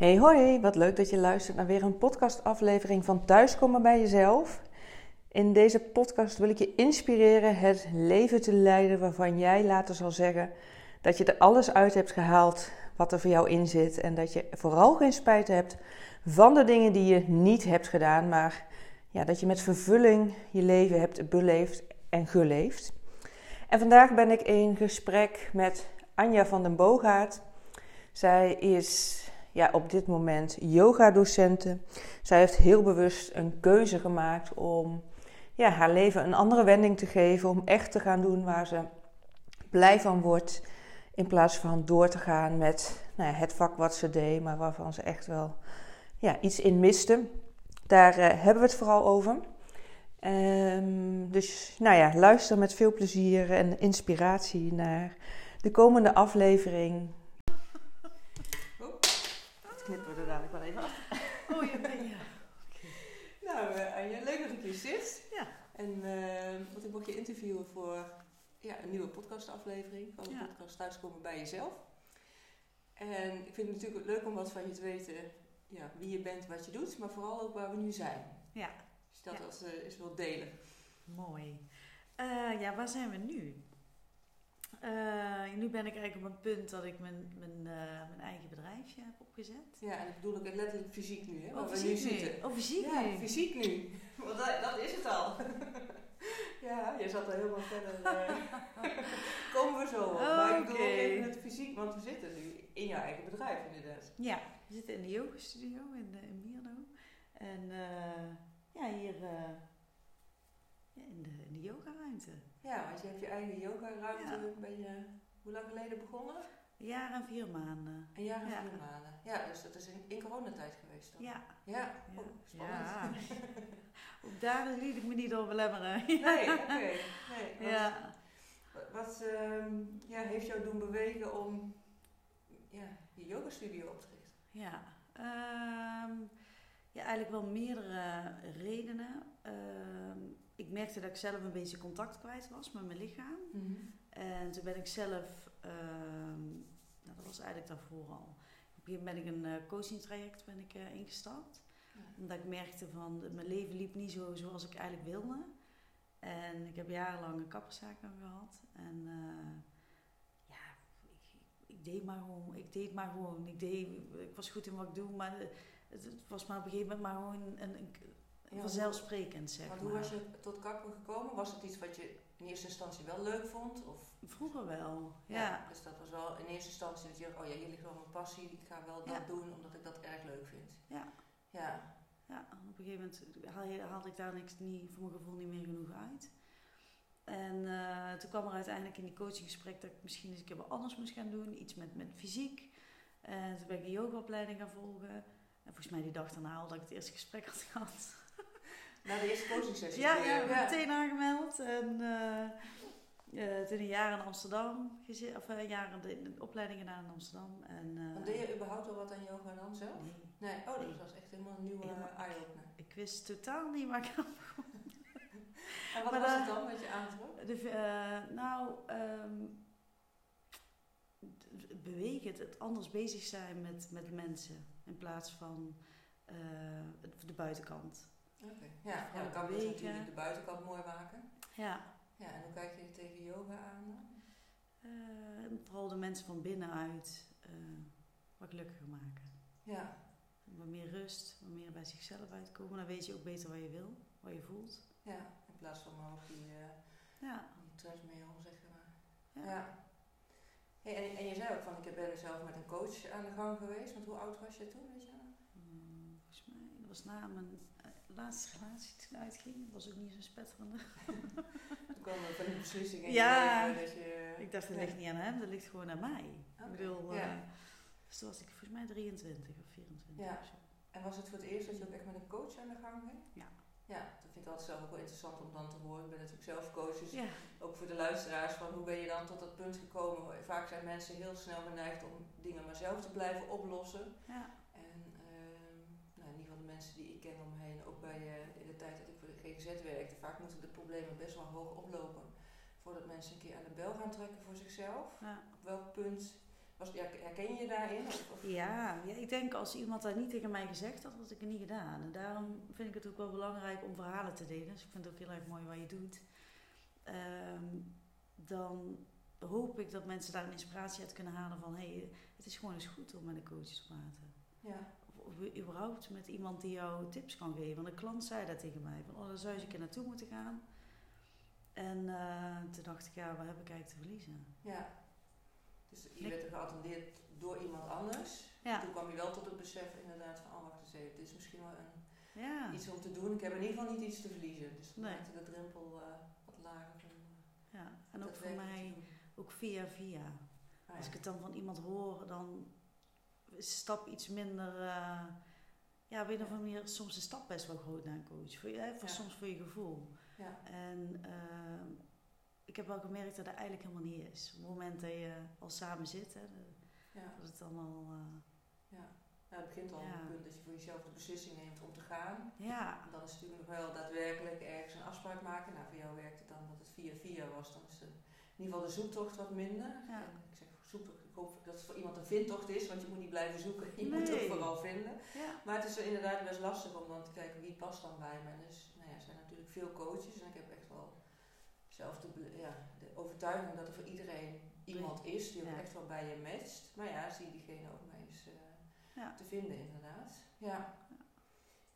Hey hoi, wat leuk dat je luistert naar weer een podcastaflevering van Thuiskomen bij jezelf. In deze podcast wil ik je inspireren het leven te leiden waarvan jij later zal zeggen dat je er alles uit hebt gehaald wat er voor jou in zit en dat je vooral geen spijt hebt van de dingen die je niet hebt gedaan, maar ja, dat je met vervulling je leven hebt beleefd en geleefd. En vandaag ben ik in gesprek met Anja van den Boogaard. Zij is ja, op dit moment yoga-docente. Zij heeft heel bewust een keuze gemaakt om ja, haar leven een andere wending te geven. Om echt te gaan doen waar ze blij van wordt. In plaats van door te gaan met nou ja, het vak wat ze deed, maar waarvan ze echt wel ja, iets in miste. Daar uh, hebben we het vooral over. Um, dus nou ja, luister met veel plezier en inspiratie naar de komende aflevering knippen we er dadelijk wel even af. Je bent ja. Okay. Nou, uh, Anja, leuk dat ik hier zit. Ja. En uh, want ik mocht je interviewen voor ja, een nieuwe podcastaflevering van de ja. podcast Thuiskomen bij jezelf. En ik vind het natuurlijk leuk om wat van je te weten, ja, wie je bent, wat je doet, maar vooral ook waar we nu zijn. Ja. Dus dat ja. als, uh, is wel delen. Mooi. ja, waar zijn we nu? Uh, nu ben ik eigenlijk op een punt dat ik mijn, mijn, uh, mijn eigen bedrijfje heb opgezet. Ja, en ik bedoel ook letterlijk fysiek nu, hè? Waar oh, we nu zitten. Oh, fysiek ja, nu? fysiek nu. Want dat, dat is het al. ja, je zat er helemaal verder. Uh, komen we zo op. Maar ik bedoel ook even het fysiek, want we zitten nu in jouw eigen bedrijf inderdaad. Ja, we zitten in de yoga studio in, in Mierno. En ja, hier in de, in de yogaruimte. Ja, want je hebt je eigen yogaruimte. Ja. Ben je, hoe lang geleden begonnen? Een jaar en vier maanden. Een jaar en ja. vier maanden. Ja, dus dat is in, in coronatijd geweest dan? Ja. Ja, oh, spannend. Ja. Ook daar liet ik me niet door belemmeren. nee, oké. Okay. Nee, wat, ja. Wat um, ja, heeft jou doen bewegen om ja, je yogastudio op te richten? Ja, um, ja, eigenlijk wel meerdere redenen. Um, ik merkte dat ik zelf een beetje contact kwijt was met mijn lichaam. Mm -hmm. En toen ben ik zelf, um, nou, dat was eigenlijk daarvoor al. Op een gegeven moment ben ik een uh, coaching traject ben ik, uh, ingestapt. Ja. Omdat ik merkte van mijn leven liep niet zo zoals ik eigenlijk wilde. En ik heb jarenlang een kapperszaak gehad. En ja, ik, ik, deed maar gewoon. Ik deed maar gewoon. Ik, deed, ik was goed in wat ik doe, maar het, het was maar op een gegeven moment maar gewoon een, een ja, vanzelfsprekend, zeg maar. Hoe was je tot kapper gekomen? Was het iets wat je in eerste instantie wel leuk vond? Of? Vroeger wel, ja. ja. Dus dat was wel in eerste instantie dat je dacht, oh ja, hier ligt wel mijn passie, ik ga wel dat doen omdat ik dat erg leuk vind. Ja. Ja. Ja, op een gegeven moment haalde ik daar niks, niet, voor mijn gevoel niet meer genoeg uit. En uh, toen kwam er uiteindelijk in die coachinggesprek dat ik misschien eens een keer wat anders moest gaan doen. Iets met, met fysiek. En toen ben ik de yogaopleiding gaan volgen. En volgens mij die dag daarna al dat ik het eerste gesprek had gehad. Na de eerste coaching sessie? Ja, ja, ja. meteen aangemeld. En uh, uh, toen een jaar in Amsterdam, of een jaar de, de opleiding gedaan in Amsterdam. En, uh, deed je überhaupt al wat aan yoga dan zelf? Nee. nee. Oh, dat was echt helemaal een nieuwe eye-opener. Ik wist totaal niet waar ik aan begon. en wat maar was het dan wat je aantrok? De, nou, um, bewegen, het, anders bezig zijn met, met mensen in plaats van de buitenkant. Oké, okay. ja, ja, dan kan je dus natuurlijk de buitenkant mooi maken. Ja. Ja, en hoe kijk je tegen yoga aan dan? Uh, vooral de mensen van binnenuit uh, wat gelukkiger maken. Ja. Wat meer rust, wat meer bij zichzelf uitkomen. Dan weet je ook beter wat je wil, wat je voelt. Ja, in plaats van op die, uh, ja. die treadmill, zeg maar. Ja. ja. Hey, en, en je zei ook van, ik ben zelf met een coach aan de gang geweest. Want hoe oud was je toen, weet je? Hmm, volgens mij, dat was na mijn laatste relatie toen uitging, was ook niet zo spetterende. Toen kwam er van die beslissingen ja, in dat je... ik dacht, dat ligt niet aan hem, dat ligt gewoon aan mij. Okay. Ik bedoel, ja. uh, dus toen was ik volgens mij 23 of 24 ja. of zo. En was het voor het eerst dat je ook echt met een coach aan de gang ging? Ja. Ja, dat vind ik altijd zelf ook wel interessant om dan te horen. Ik ben natuurlijk zelf coach, dus ja. ook voor de luisteraars van hoe ben je dan tot dat punt gekomen. Vaak zijn mensen heel snel geneigd om dingen maar zelf te blijven oplossen. Ja. Ik ken om me heen, ook bij uh, in de tijd dat ik voor de GGZ werkte, vaak moeten de problemen best wel hoog oplopen voordat mensen een keer aan de bel gaan trekken voor zichzelf. Ja. Op welk punt Was, ja, herken je je daarin? Of, of? Ja, ja, ik denk als iemand dat niet tegen mij gezegd had, had ik het niet gedaan. En daarom vind ik het ook wel belangrijk om verhalen te delen. Dus ik vind het ook heel erg mooi wat je doet. Ehm, dan hoop ik dat mensen daar een inspiratie uit kunnen halen van... hé, hey, het is gewoon eens goed om met een coach te praten. Ja. Überhaupt met iemand die jou tips kan geven. Want een klant zei dat tegen mij. Van, oh, daar zou je eens een keer naartoe moeten gaan. En eh, toen dacht ik, ja, wat heb ik eigenlijk te verliezen? ja. Dus je werd er geattendeerd door iemand anders. Ja. Toen kwam je wel tot het besef inderdaad van, oh wacht eens even, dit is misschien wel een, Ja, iets om te doen. Ik heb in ieder geval niet iets te verliezen. Dus dat Nee. maakte de drempel eh, wat lager. Om, eh, ja. en ook voor mij, ook via via. Ah, Als ik het dan van iemand hoor, dan stap iets minder. eh, ja, op een of andere manier soms de stap best wel groot naar een coach. Voor, je, voor Ja. Soms voor je gevoel. Ja. En ehm, ik heb wel gemerkt dat dat eigenlijk helemaal niet is. Op het moment dat je al samen zit, hè, de- Ja. dat het allemaal. eh, Ja. Nou, het begint al op het punt dat je voor jezelf de beslissing neemt om te gaan. ja, En dan is het natuurlijk nog wel daadwerkelijk ergens een afspraak maken. Nou, voor jou werkt het dan dat het via via was. Dan is in ieder geval de zoektocht wat minder. Ja. En ik zeg ik hoop dat het voor iemand een vindtocht is, want je moet niet blijven zoeken. Je moet het vooral vinden. ja, Maar het is inderdaad best lastig om dan te kijken wie past dan bij me. En dus, nou ja, er zijn natuurlijk veel coaches en ik heb echt wel zelf de, ja, de overtuiging dat er voor iedereen iemand is die ook Ja. echt wel bij je matcht. Maar ja, zie diegene ook maar eens eh, te vinden inderdaad. Ja.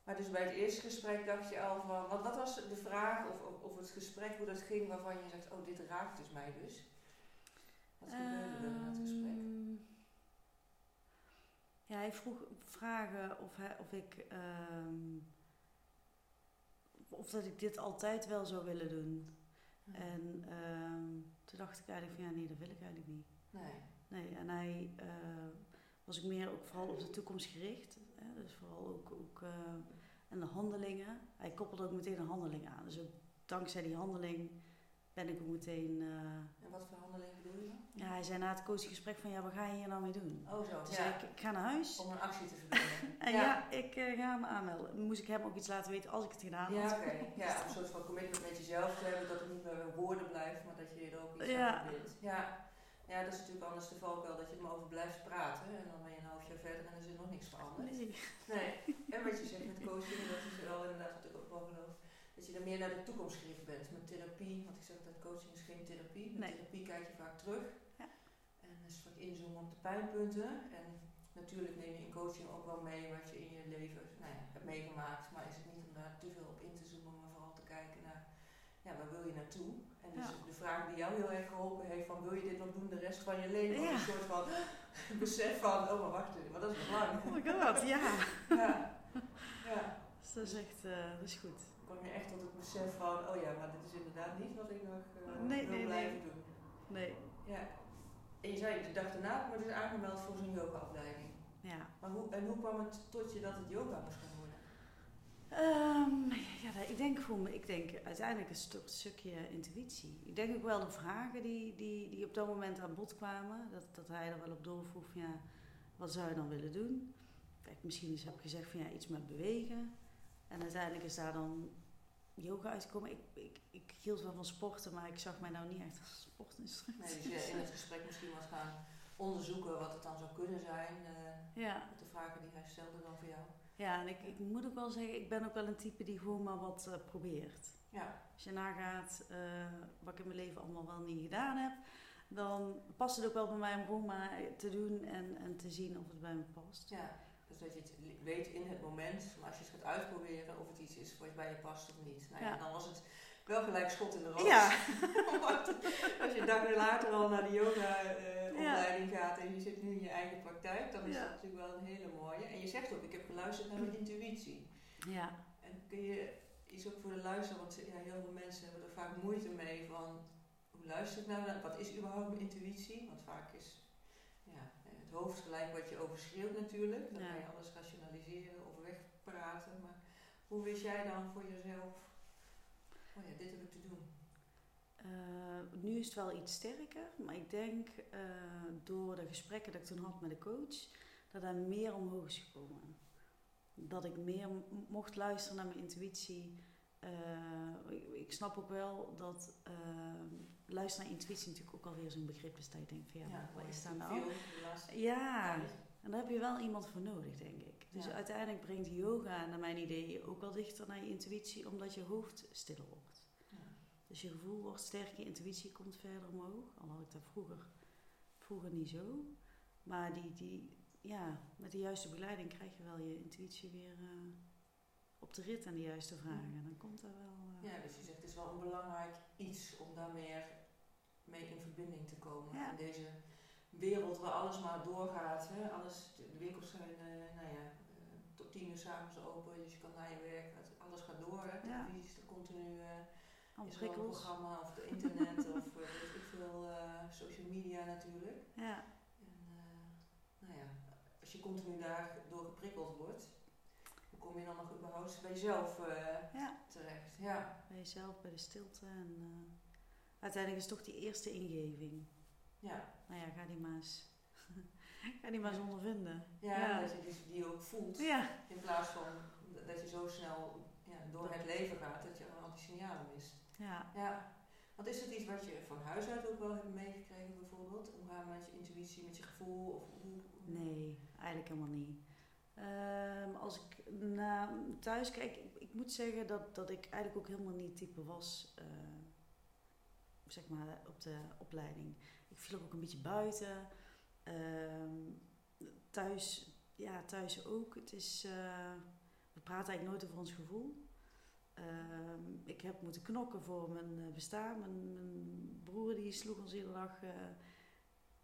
Maar dus bij het eerste gesprek dacht je al van, wat, wat was de vraag of, of, of het gesprek, hoe dat ging waarvan je zegt, oh dit raakt dus mij dus. Wat gebeurde er gesprek? Ehm, Ja, hij vroeg vragen of, hij, of ik. ehm, of dat ik dit altijd wel zou willen doen. En ehm, toen dacht ik eigenlijk van ja, nee, dat wil ik eigenlijk niet. Nee. Nee, en hij was ik meer ook vooral op de toekomst gericht. Hè, dus vooral ook, ook en de handelingen. Hij koppelde ook meteen een handeling aan. Dus ook dankzij die handeling ben ik ook meteen. eh, En wat voor handeling bedoel je dan? ja, hij zei na het coachgesprek van ja, wat ga je hier nou mee doen? Oh zo, Toen ja. zei ik, ik ga naar huis. Om een actie te verbinden. En ja, ik eh, ga me aanmelden. Moest ik hem ook iets laten weten als ik het gedaan had. Ja, oké. Ja, om een soort van commitment met jezelf te hebben, dat het niet meer woorden blijft, maar dat je er ook iets Ja. aan verbindt. Ja. ja, dat is natuurlijk anders de valkuil dat je er maar over blijft praten en dan ben je een half jaar verder en er is er nog niks veranderd. Nee. Nee, en wat je zegt met coaching, dat is wel inderdaad wat ik ook wel geloof. Dat je er meer naar de toekomst gericht bent. Met therapie, want ik zeg dat coaching is geen therapie. Met Nee. therapie kijk je vaak terug. Ja. En is vaak inzoomen op de pijnpunten. En natuurlijk neem je in coaching ook wel mee wat je in je leven nou ja, hebt meegemaakt. Maar is het niet om daar te veel op in te zoomen, maar vooral te kijken naar ja, waar wil je naartoe? En dus Ja. de vraag die jou heel erg geholpen heeft van wil je dit nog doen de rest van je leven? Ja. Een soort van besef van, oh maar wacht even, maar dat is lang. Oh my god, ja. Ja, ja. Dus dat is echt, eh, dat is goed. Kom je echt tot het besef van, oh ja, maar dit is inderdaad niet wat ik nog eh, Nee, wil nee, blijven nee. doen. Nee, Ja. En je zei de dag daarna, maar dus aangemeld voor zo'n yogaopleiding. ja. Maar hoe, en hoe kwam het tot je dat het yoga moest gaan worden? Ehm, ja, ik denk gewoon, ik denk uiteindelijk een stuk, stukje intuïtie. Ik denk ook wel de vragen die, die, die op dat moment aan bod kwamen, dat, dat hij er wel op doorvroeg ja, wat zou je dan willen doen? Dat ik misschien eens heb gezegd van ja, iets met bewegen. En uiteindelijk is daar dan yoga uitgekomen. Ik, ik, ik hield wel van sporten, maar ik zag mij nou niet echt als sportinstructeur. Nee, dus je in het gesprek misschien wat gaan onderzoeken wat het dan zou kunnen zijn. eh, Ja, met de vragen die hij stelde dan voor jou. ja en ik, ik moet ook wel zeggen, ik ben ook wel een type die gewoon maar wat eh, probeert. Ja, Als je nagaat eh, wat ik in mijn leven allemaal wel niet gedaan heb, dan past het ook wel bij mij om gewoon maar te doen en, en te zien of het bij me past. ja. Dus dat je het weet in het moment, maar als je het gaat uitproberen of het iets is wat bij je past of niet. Nou ja, Ja. dan was het wel gelijk schot in de roos. Ja. Als je een dag later al naar de yoga-opleiding gaat en je zit nu in je eigen praktijk, dan is dat natuurlijk wel een hele mooie. En je zegt ook, ik heb geluisterd naar mijn intuïtie. Ja, En kun je iets ook voor de luisteraar, want ja, heel veel mensen hebben er vaak moeite mee van, hoe luister ik nou naar, wat is überhaupt mijn intuïtie? Want vaak is hoofd gelijk wat je overschreeuwt natuurlijk. Dan ga je alles rationaliseren of wegpraten. Maar hoe wist jij dan voor jezelf, oh ja, dit heb ik te doen? Eh, nu is het wel iets sterker, maar ik denk eh, door de gesprekken dat ik toen had met de coach, dat er meer omhoog is gekomen. Dat ik meer mocht luisteren naar mijn intuïtie, uh, ik, ik, snap ook wel dat luisteren naar intuïtie natuurlijk ook alweer zo'n begrip is dat je denkt van ja, ja wat is daar nou? ja, en daar heb je wel iemand voor nodig, denk ik. Dus uiteindelijk brengt yoga naar mijn idee ook wel dichter naar je intuïtie, omdat je hoofd stiller wordt. Dus je gevoel wordt sterker, je intuïtie komt verder omhoog. Al had ik dat vroeger, vroeger niet zo. Maar die, die, ja, met de juiste begeleiding krijg je wel je intuïtie weer uh, op de rit en de juiste vragen. Dan komt dat wel. Uh, ja, dus je zegt het is wel een belangrijk iets om daar meer mee in verbinding te komen. In deze wereld waar alles maar doorgaat. Hè? Alles, de winkels zijn, uh, nou ja, tot tien uur s'avonds open, dus je kan naar je werk. Alles gaat door. Hè? Televisie is er continu is wel een programma of het internet of uh, weet ik veel, uh, social media natuurlijk. Ja. En, uh, nou ja, als je continu daardoor geprikkeld wordt, kom je dan nog überhaupt bij jezelf ja. terecht? Ja. Bij jezelf, bij de stilte en uiteindelijk is het toch die eerste ingeving. Ja. Nou ja, ga die maar eens, ga die maar eens ondervinden. Ja, ja, dat je die, die ook voelt. Ja. In plaats van dat je zo snel ja, door het leven gaat dat je al die signalen mist. Ja. ja. Want is het iets wat je van huis uit ook wel hebt meegekregen bijvoorbeeld? Omgaan met je intuïtie, met je gevoel? Of hoe, Nee, eigenlijk helemaal niet. Um, als ik naar thuis kijk, ik, ik, moet zeggen dat, dat ik eigenlijk ook helemaal niet type was, uh, zeg maar, op de opleiding. Ik viel ook een beetje buiten. Um, thuis, ja, thuis ook. Het is, uh, we praten eigenlijk nooit over ons gevoel. Ehm, ik heb moeten knokken voor mijn uh, bestaan. Mijn, mijn, broer die sloeg ons iedere dag uh,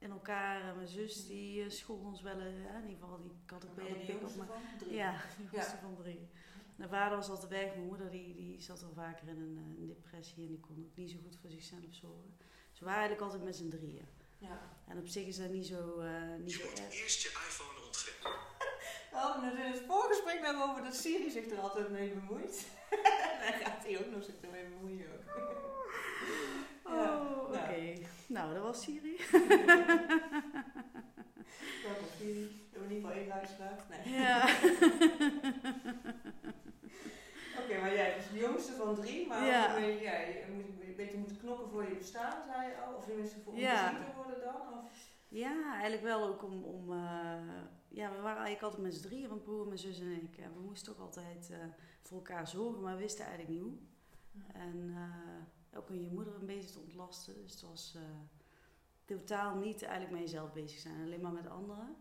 in elkaar. En mijn zus die uh, schold ons wel. in ieder geval, die had ook wel een pik op. Maar, drie. Ja, de ja. van drie. Mijn vader was altijd weg. Mijn moeder die, die zat al vaker in een, een depressie. En die kon ook niet zo goed voor zichzelf zorgen. Ze waren eigenlijk altijd met z'n drieën. Ja. En op zich is dat niet zo, niet zo erg. eerst je iPhone ontgrendelen. Oh, nou in het voorgesprek naar over dat Siri zich er altijd mee bemoeit. Daar gaat hij ook nog zich ermee bemoeien. Oh, nou. oké. Nou, dat was Siri. Welkom Siri. We hebben in ieder geval één luisteraar. Nee. Ja. Oké, maar jij was de jongste van drie, maar ja. ben jij een beetje moeten knokken voor je bestaan, zei je al? Of tenminste voor om ja. te worden dan? Of? Ja, eigenlijk wel ook om, om uh, ja, we waren eigenlijk altijd met z'n drieën, mijn broer, mijn zus en ik. En we moesten toch altijd uh, voor elkaar zorgen, maar we wisten eigenlijk niet hoe. En uh, ook je moeder een beetje te ontlasten. Dus het was totaal niet eigenlijk met jezelf bezig zijn, alleen maar met anderen.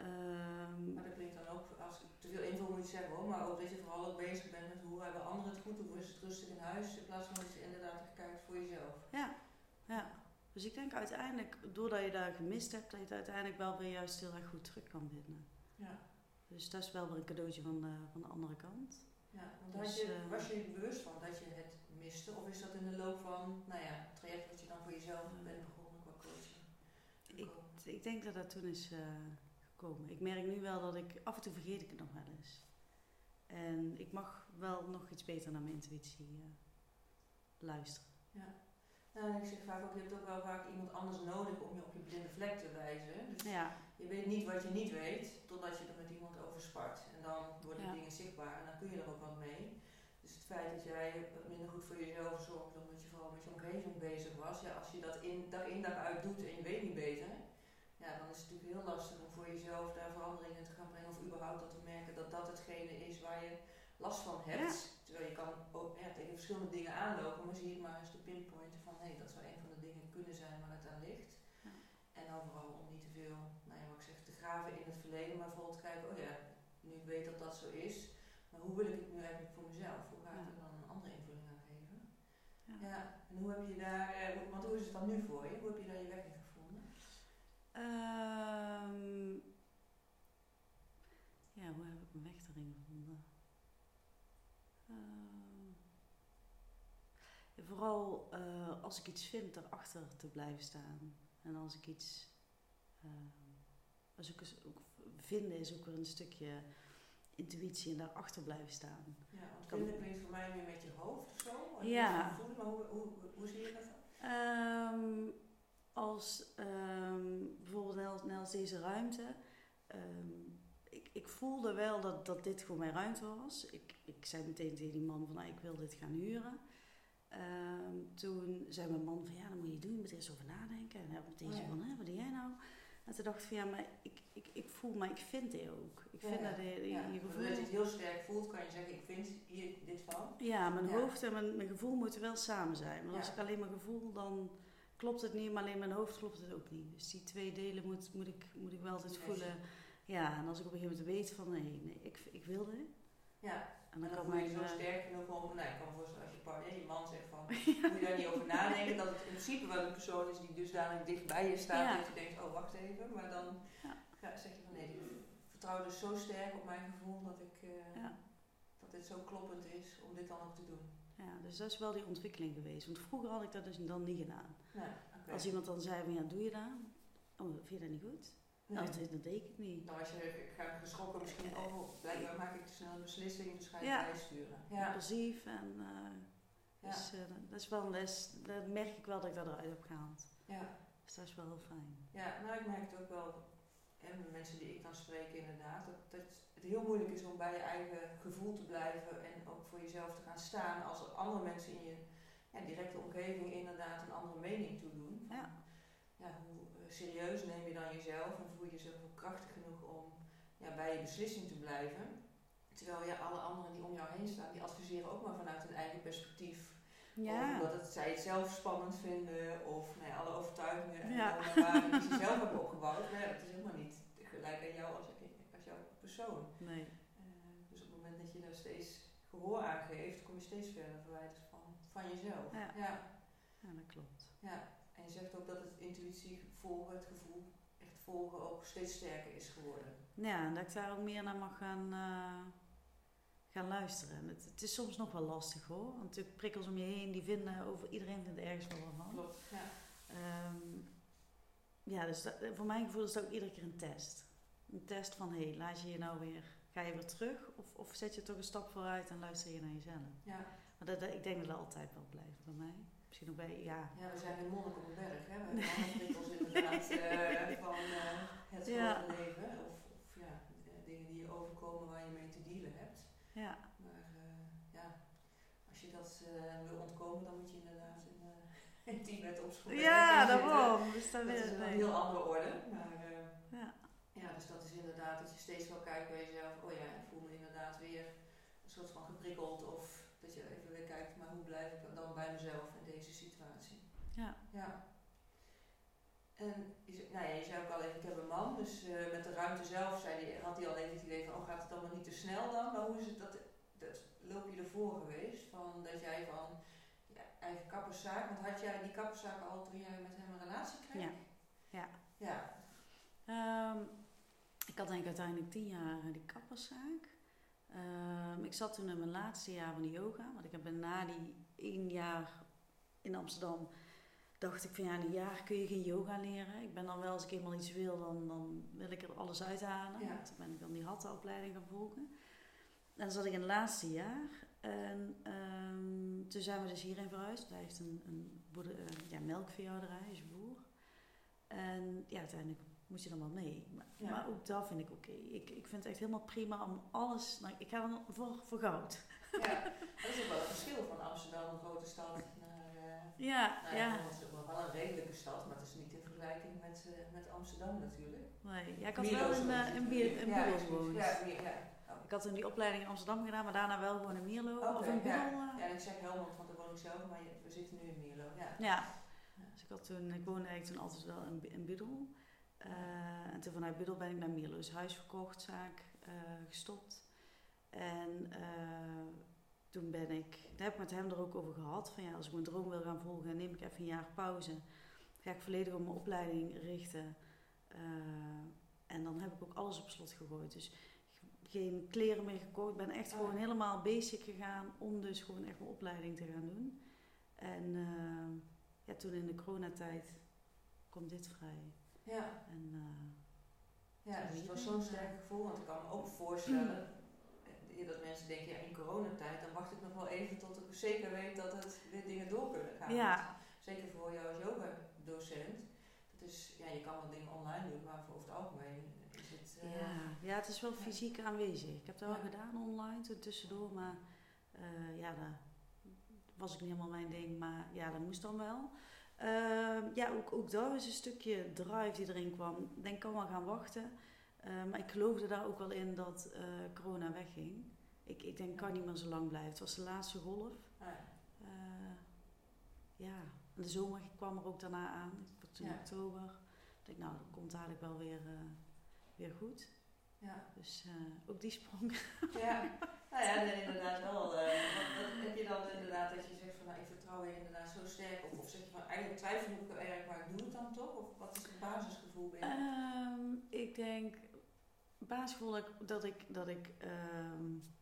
Um, maar dat klinkt dan ook, als ik te veel invul moet zeggen hoor, maar ook dat je vooral ook bezig bent met hoe hebben anderen het goed, hoe is het rustig in huis, in plaats van dat je inderdaad kijkt voor jezelf. Ja, ja. Dus ik denk uiteindelijk, doordat je daar gemist hebt, dat je het uiteindelijk wel weer juist heel erg goed terug kan vinden. Ja. Dus dat is wel weer een cadeautje van de, van de andere kant. Ja, want dus, je, uh, was je er bewust van dat je het miste? Of is dat in de loop van, nou ja, het traject wat je dan voor jezelf bent begonnen qua coaching? Ik, ik denk dat dat toen is uh, gekomen. Ik merk nu wel dat ik, af en toe vergeet ik het nog wel eens. En ik mag wel nog iets beter naar mijn intuïtie uh, luisteren. Ja. Nou, ik zeg vaak ook, je hebt ook wel vaak iemand anders nodig om je op je blinde vlek te wijzen. Dus ja. je weet niet wat je niet weet, totdat je er met iemand over spart. En dan worden ja. dingen zichtbaar en dan kun je er ook wat mee. Dus het feit dat jij wat minder goed voor jezelf zorgt, omdat je vooral met je omgeving bezig was. Ja, als je dat in, dag in dag uit doet en je weet niet beter, ja, dan is het natuurlijk heel lastig om voor jezelf daar veranderingen te gaan brengen. Of überhaupt dat te merken dat dat hetgene is waar je last van hebt. Terwijl je kan ook ja, tegen verschillende dingen aanlopen, maar zie je maar eens de pinpointen van hé, hey, dat zou een van de dingen kunnen zijn waar het aan ligt. Ja. En overal om niet te veel, nou ja, wat ik zeg, te graven in het verleden, maar vooral te kijken, oh ja, nu ik weet dat dat zo is, maar hoe wil ik het nu eigenlijk voor mezelf? Hoe ga ik er dan een andere invulling aan geven? Ja. ja. en hoe heb je daar, eh, want hoe is het dan nu voor je? Hoe heb je daar je weg in gevonden? Um, ja, hoe heb ik mijn weg erin gevonden? Uh, uh, als ik iets vind, erachter te blijven staan. En als ik iets. Uh, als ik ook vinden is ook weer een stukje intuïtie en daarachter blijven staan. Ja, want vinden klinkt voor mij meer met je hoofd of zo? Ja. Voelen, maar hoe, hoe, hoe, zie je dat dan? Um, als um, bijvoorbeeld net als deze ruimte. Um, ik, ik voelde wel dat, dat dit voor mijn ruimte was. Ik, ik zei meteen tegen die man van, nou, ik wil dit gaan huren. Ehm, toen zei mijn man van, ja, dan moet je doen. Je moet er eens over nadenken. En hij meteen zo van, hè, wat doe jij nou? En toen dacht ik van, ja, maar ik, ik, ik voel, maar ik vind dit ook. Ik vind dat je, je gevoel... Dat je het heel sterk voelt, kan je zeggen, ik vind hier dit van. Ja, mijn hoofd en mijn, mijn gevoel moeten wel samen zijn. Want als ik alleen maar gevoel, dan klopt het niet. Maar alleen mijn hoofd klopt het ook niet. Dus die twee delen moet, moet, ik, moet ik wel altijd voelen. Ja, en als ik op een gegeven moment weet van, nee, nee ik, ik wil dit. Ja. En dan, kan je zo uh, sterk genoeg om, nou, ik kan me voorstellen als je partner, je man zegt van, moet je daar niet over nadenken, dat het in principe wel een persoon is die dusdanig dicht bij je staat, ja. dat je denkt, oh wacht even, maar dan zeg je van nee, ik vertrouw dus zo sterk op mijn gevoel dat ik, uh, dat dit zo kloppend is om dit dan ook te doen. Ja, dus dat is wel die ontwikkeling geweest, want vroeger had ik dat dus dan niet gedaan. Okay. Als iemand dan zei van, ja, doe je dat? Oh, vind je dat niet goed? Nee. Nou, dat, deed ik niet. Nou, als je ga geschrokken misschien, oh, blijkbaar maak ik te snel een beslissing, dus ga je ja. bijsturen. Ja, impulsief en uh, ja. dus, uh, dat is wel een les, dat merk ik wel dat ik dat eruit heb gehaald. Ja. Dus dat is wel heel fijn. Ja, nou ik merk het ook wel, en de mensen die ik dan spreek inderdaad, dat, dat het heel moeilijk is om bij je eigen gevoel te blijven en ook voor jezelf te gaan staan als er andere mensen in je ja, directe omgeving inderdaad een andere mening toedoen. Ja. Ja, hoe serieus neem je dan jezelf en voel je jezelf ook krachtig genoeg om ja, bij je beslissing te blijven. Terwijl ja, alle anderen die om jou heen staan, die adviseren ook maar vanuit hun eigen perspectief. Ja. Omdat het, zij het zelf spannend vinden, of nee, alle overtuigingen en ja. waarden die ze zelf hebben opgebouwd. Dat is helemaal niet gelijk aan jou als, als jouw persoon. Nee. Uh, dus op het moment dat je daar steeds gehoor aan geeft, kom je steeds verder verwijderd van, van jezelf. Ja. ja. ja, dat klopt. Ja. Je zegt ook dat het intuïtie volgen, het gevoel echt volgen ook steeds sterker is geworden. Ja, en dat ik daar ook meer naar mag gaan, uh, gaan luisteren. Het, het, is soms nog wel lastig hoor. Want natuurlijk prikkels om je heen die vinden over iedereen vindt ergens wel van. Klopt, ja. Um, ja, dus dat, voor mijn gevoel is dat ook iedere keer een test. Een test van hé, hey, laat je je nou weer, ga je weer terug of, of zet je toch een stap vooruit en luister je naar jezelf. Ja. Maar dat, dat, ik denk dat dat altijd wel blijft bij mij. Bij, ja. Ja, we zijn in monnik op een berg, hè. We hebben prikkels inderdaad uh, van uh, het ja. leven. Of, of ja, dingen die je overkomen waar je mee te dealen hebt. Ja. Maar ja, als je dat wil ontkomen, dan moet je inderdaad in, in Tibet opschoenen. Ja, daarom. Dus dat is een heel andere orde. Maar ja. ja, dus dat is inderdaad dat je steeds wel kijkt bij jezelf. Oh ja, ik voel me inderdaad weer een soort van geprikkeld. Of dat je even weer kijkt, maar hoe blijf ik dan bij mezelf? Ja. ja. En je, nou ja, je zei ook al even, ik heb een man, dus uh, met de ruimte zelf zei die, had hij al even het idee van, oh gaat het allemaal niet te snel dan? Maar hoe is het, dat, dat loop je ervoor geweest? Van dat jij van ja, eigen kapperszaak, want had jij die kapperszaak al toen jij met hem een relatie kreeg? Ja. Ja. ja. Um, ik had denk ik uiteindelijk tien jaar die kapperszaak. Um, ik zat toen in mijn laatste jaar van de yoga, want ik heb na die één jaar in Amsterdam dacht ik van ja, in een jaar kun je geen yoga leren. Ik ben dan wel, als ik eenmaal iets wil, dan, dan wil ik er alles uithalen. Ja. Toen ben ik dan die hattenopleiding gaan volgen. En dan zat ik in het laatste jaar. En um, toen zijn we dus hierin verhuisd. Hij heeft een, een uh, ja, melkveehouderij, is boer. En ja, uiteindelijk moet je dan wel mee. Maar, ja. maar ook dat vind ik oké. Okay. Ik, ik vind het echt helemaal prima om alles... Nou, ik ga dan voor, voor goud. Ja, dat is ook wel een verschil van Amsterdam, een grote stad, ja, nou, ja. Het is wel een redelijke stad, maar het is niet in vergelijking met, uh, met Amsterdam natuurlijk. Nee, ja, ik had wel in, uh, in, Bier, in ja, gewoond. Ja, ja. Oh. Ik had toen die opleiding in Amsterdam gedaan, maar daarna wel gewoon in Mierlo. Okay, of in Biedel. Ja. ja, ik zeg Helmond, want daar woon ik zelf, maar we zitten nu in Mierlo. Ja. ja. Dus ik, had toen, ik woonde eigenlijk toen altijd wel in, in Biedel. Uh, en toen vanuit Biddel ben ik naar Mierlo. Dus huis verkocht, zaak gestopt. En toen ben ik, daar heb ik met hem er ook over gehad. Van ja, als ik mijn droom wil gaan volgen, neem ik even een jaar pauze. Ga ik volledig op mijn opleiding richten. en dan heb ik ook alles op slot gegooid. Dus geen kleren meer gekocht. Ik ben echt oh. gewoon helemaal basic gegaan om dus gewoon echt mijn opleiding te gaan doen. En ja, toen in de coronatijd komt dit vrij. Ja. En, uh, ja, dus het was zo'n sterk gevoel, want ik kan me ook voorstellen dat mensen denken, ja, in coronatijd, dan wacht ik nog wel even tot ik zeker weet dat het weer dingen door kunnen gaan. Ja. Zeker voor jou als yoga-docent. Dat is, ja, je kan wel dingen online doen, maar voor over het algemeen is het het... Ja, ja, het is wel fysiek aanwezig. Ik heb dat wel gedaan online toen tussendoor, maar ja, dat was ik niet helemaal mijn ding, maar ja, dat moest dan wel. Ehm, ja, ook, ook daar is een stukje drive die erin kwam. Ik denk, kan wel gaan wachten. Ehm, maar ik geloofde daar ook wel in dat uh, corona wegging. Ik, ik denk, kan niet meer zo lang blijven. Het was de laatste golf. ja. Uh, ja, en de zomer kwam er ook daarna aan. Toen in oktober. Ik denk, nou, dat komt eigenlijk wel weer, weer goed. Ja. Dus ook die sprong. Ja, nou ja, nee, inderdaad wel. Heb je dan inderdaad dat je zegt van nou, ik vertrouw je inderdaad zo sterk op? Of zeg je van eigenlijk twijfel ik erg, maar ik doe het dan toch? Of wat is het basisgevoel bij um, ik denk, basisgevoel dat ik, dat ik, um,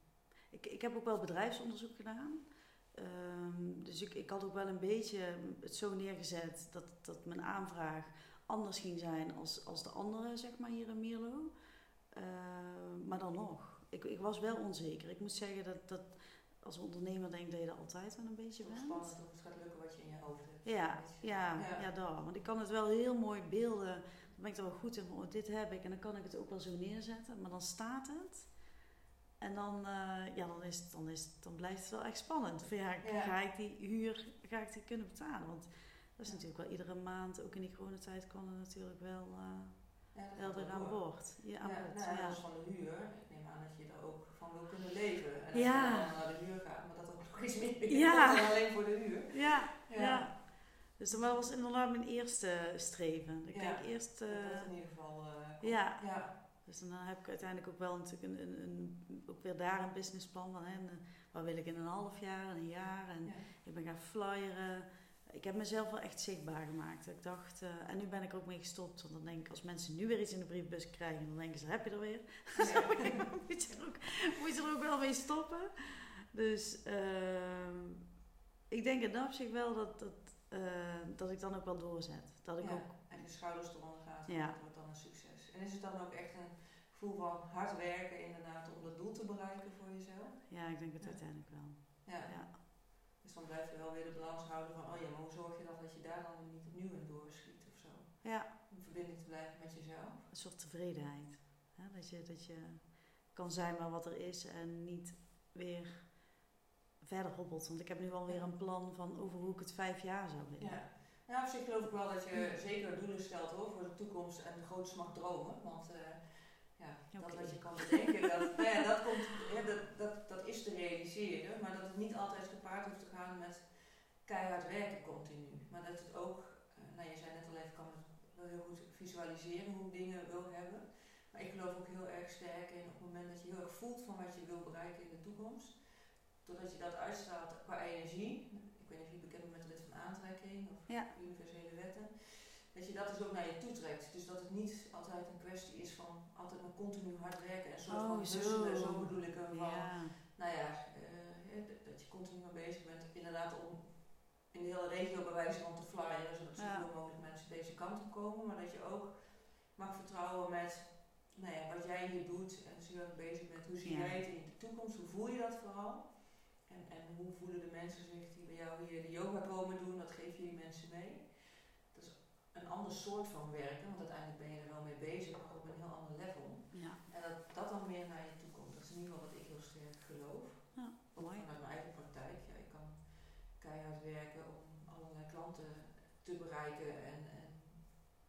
ik, ik heb ook wel bedrijfsonderzoek gedaan. Um, dus ik, ik had ook wel een beetje het zo neergezet dat, dat mijn aanvraag anders ging zijn als, als de andere, zeg maar, hier in Mierlo. Uh, maar dan nog, ik, ik was wel onzeker. Ik moet zeggen dat, dat als ondernemer denk dat je dat altijd wel een beetje bent. Spannend het gaat lukken wat je in je hoofd hebt. Ja, ja, ja, ja dat. Want ik kan het wel heel mooi beelden. Ben ik er wel goed in. Oh, dit heb ik. En dan kan ik het ook wel zo neerzetten. Maar dan staat het. En dan, uh, ja, dan, is het, dan, is het, dan blijft het wel echt spannend. Van, ja, Ga ik die huur ga ik die kunnen betalen? Want dat is natuurlijk wel iedere maand, ook in die coronatijd, kan er natuurlijk wel... Uh, ja, wel er aan boord. Ja, aan ja, nou, van de huur. Ik neem aan dat je er ook van wil kunnen leven. En als ja. je dan naar de huur gaat, maar dat ook nog iets meer ja. dan alleen voor de huur. Ja, ja. Dus dat was inderdaad mijn eerste streven. Ik ja, eerst... Uh, dat in ieder geval... Uh, ja. ja. Dus dan heb ik uiteindelijk ook wel natuurlijk een, een, een ook weer daar een businessplan van. Hè, waar wil ik in een half jaar, een jaar. En ik ben gaan flyeren ik heb mezelf wel echt zichtbaar gemaakt. Ik dacht, uh, en nu ben ik er ook mee gestopt. Want dan denk ik, als mensen nu weer iets in de briefbus krijgen, dan denken ze, heb je er weer? Ja. moet, je er ook, moet je er ook wel mee stoppen. Dus uh, ik denk in dat opzicht wel dat, dat, uh, dat ik dan ook wel doorzet. Dat ik ja, ook, en je schouders eronder gaat, ja. dat wordt dan een succes. En is het dan ook echt een gevoel van hard werken inderdaad om dat doel te bereiken voor jezelf? Ja, ik denk het uiteindelijk wel. ja. Dus dan blijf je wel weer de balans houden van, oh ja, maar hoe zorg je dan dat je daar dan niet opnieuw in doorschiet of zo? Ja. In verbinding te blijven met jezelf. Een soort tevredenheid. Hè? Dat, je, dat je kan zijn maar wat er is en niet weer verder hobbelt. Want ik heb nu alweer een plan van over hoe ik het vijf jaar zou willen. Ja. Nou, op zich geloof ik wel dat je zeker doelen stelt hoor, voor de toekomst en de grootste mag dromen. Want uh, ja, dat wat je kan bedenken, dat, nou ja, dat, komt, ja, dat, dat, dat is te realiseren, maar dat het niet altijd gepaard hoeft te gaan met keihard werken continu. Maar dat het ook, uh, nou je zei net al even, kan het wel heel goed visualiseren hoe ik dingen wil hebben. Maar ik geloof ook heel erg sterk in op het moment dat je heel erg voelt van wat je wil bereiken in de toekomst. Doordat je dat uitstraalt qua energie. Ik weet niet of je bekend bent met de wet van aantrekking of universele wetten dat je dat dus ook naar je toe trekt. Dus dat het niet altijd een kwestie is van altijd maar continu hard werken en soort oh, van zo. zo bedoel ik hem van, nou ja, uh, dat je continu maar bezig bent inderdaad om in de hele regio bij wijze van te flyeren, zodat zoveel mogelijk mensen deze kant op komen, maar dat je ook mag vertrouwen met nou ja, wat jij hier doet en je bezig bent, hoe zie jij het in de toekomst, hoe voel je dat vooral? En, en hoe voelen de mensen zich die bij jou hier de yoga komen doen, wat geef je die mensen mee? een ander soort van werken, want uiteindelijk ben je er wel mee bezig, maar op een heel ander level. Ja. En dat dat dan meer naar je toe komt. Dat is in ieder geval wat ik heel sterk geloof. Ja, mooi. Vanuit mijn eigen praktijk. Ja, ik kan keihard werken om allerlei klanten te bereiken en, en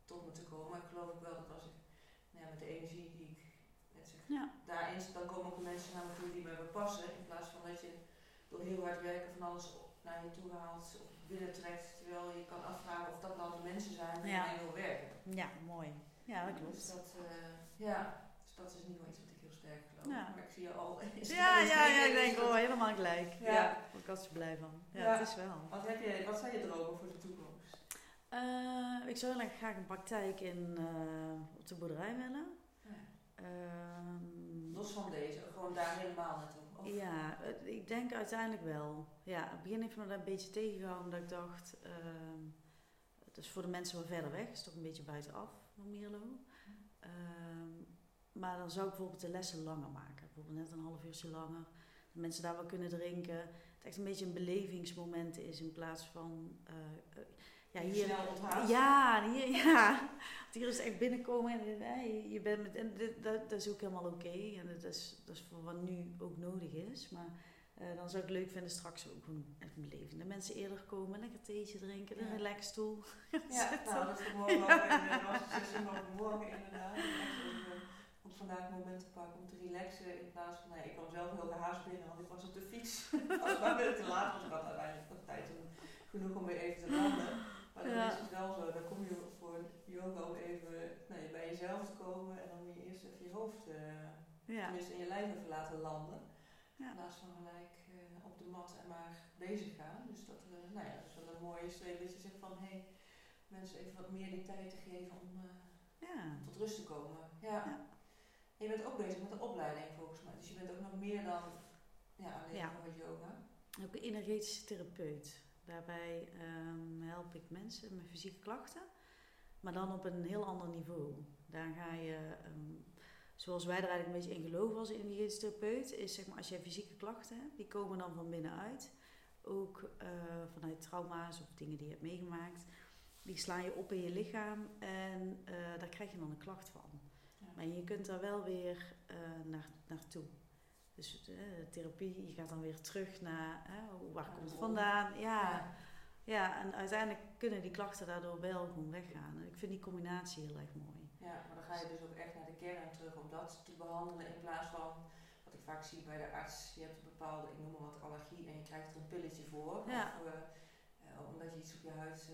tot me te komen. Maar ik geloof ook wel dat als ik nou ja, met de energie die ik net zeg, ja. daarin dan komen ook de mensen naar me toe die bij me passen. In plaats van dat je door heel hard werken van alles naar je toe haalt of binnentrekt, terwijl je kan afvragen of dat nou de mensen zijn die ja. wil werken. Ja, mooi. Ja, dat klopt. Dus dat, uh, ja, dus dat is geval iets wat ik heel sterk geloof. Ja. Maar ik zie je al. Ja, ja, ja, ik denk, oh, helemaal gelijk. Ja, ja ik was er blij van. Ja, het is wel. Wat, heb je, wat zijn je dromen voor de toekomst? Uh, ik zou heel erg graag een praktijk in, uh, op de boerderij willen. Um, Los van deze, gewoon daar helemaal naartoe. Ja, ik denk uiteindelijk wel. Ja, het begin heeft me daar een beetje tegengehouden, omdat ik dacht, uh, het is voor de mensen wel verder weg, is toch een beetje buitenaf van Mierlo. Uh, maar dan zou ik bijvoorbeeld de lessen langer maken, bijvoorbeeld net een half uurtje langer. Dat mensen daar wel kunnen drinken. Het echt een beetje een belevingsmoment is in plaats van. Uh, ja, hier. Ja, hier, ja. Want hier is echt binnenkomen en nee, je bent met, en dit, dat, dat, is ook helemaal oké. En dat is, dat is voor wat nu ook nodig is. Maar uh, dan zou ik leuk vinden straks ook een echt belevende mensen eerder komen. Lekker theetje drinken, ja. een relaxstoel. Ja, nou, dat is morgen wel even, morgen inderdaad. Om vandaag een moment te pakken om te relaxen in plaats van, nee, ik kwam zelf heel gehaast binnen, want ik was op de fiets. als maar weer te laat, was ik had uiteindelijk nog tijd genoeg om weer even te landen. Maar dan ja. is het wel zo, dan kom je voor yoga om even nee, bij jezelf te komen en dan moet je eerst even je hoofd, uh, ja. tenminste in je lijf even laten landen. Ja. In plaats van gelijk uh, op de mat en maar bezig gaan. Dus dat, uh, nou ja, dat is wel een mooie streep dat je zegt van hé, hey, mensen even wat meer die tijd te geven om ja. tot rust te komen. Ja. En je bent ook bezig met de opleiding volgens mij. Dus je bent ook nog meer dan ja, alleen maar yoga. Ook een energetische therapeut. Daarbij um, help ik mensen met fysieke klachten, maar dan op een heel ander niveau. Daar ga je, um, zoals wij er eigenlijk een beetje in geloven als energetische therapeut, is zeg maar als jij fysieke klachten hebt, die komen dan van binnenuit. Ook uh, vanuit trauma's of dingen die je hebt meegemaakt. Die slaan je op in je lichaam en uh, daar krijg je dan een klacht van. Ja. Maar je kunt daar wel weer uh, naar, naartoe. Dus uh, therapie, je gaat dan weer terug naar uh, waar komt het vandaan. Ja. ja. en uiteindelijk kunnen die klachten daardoor wel gewoon weggaan. En ik vind die combinatie heel erg mooi. Ja, maar dan ga je dus ook echt naar de kern terug om dat te behandelen in plaats van wat ik vaak zie bij de arts. Je hebt een bepaalde, ik noem maar wat, allergie en je krijgt er een pilletje voor. Ja. Of, uh, omdat je iets op je huid,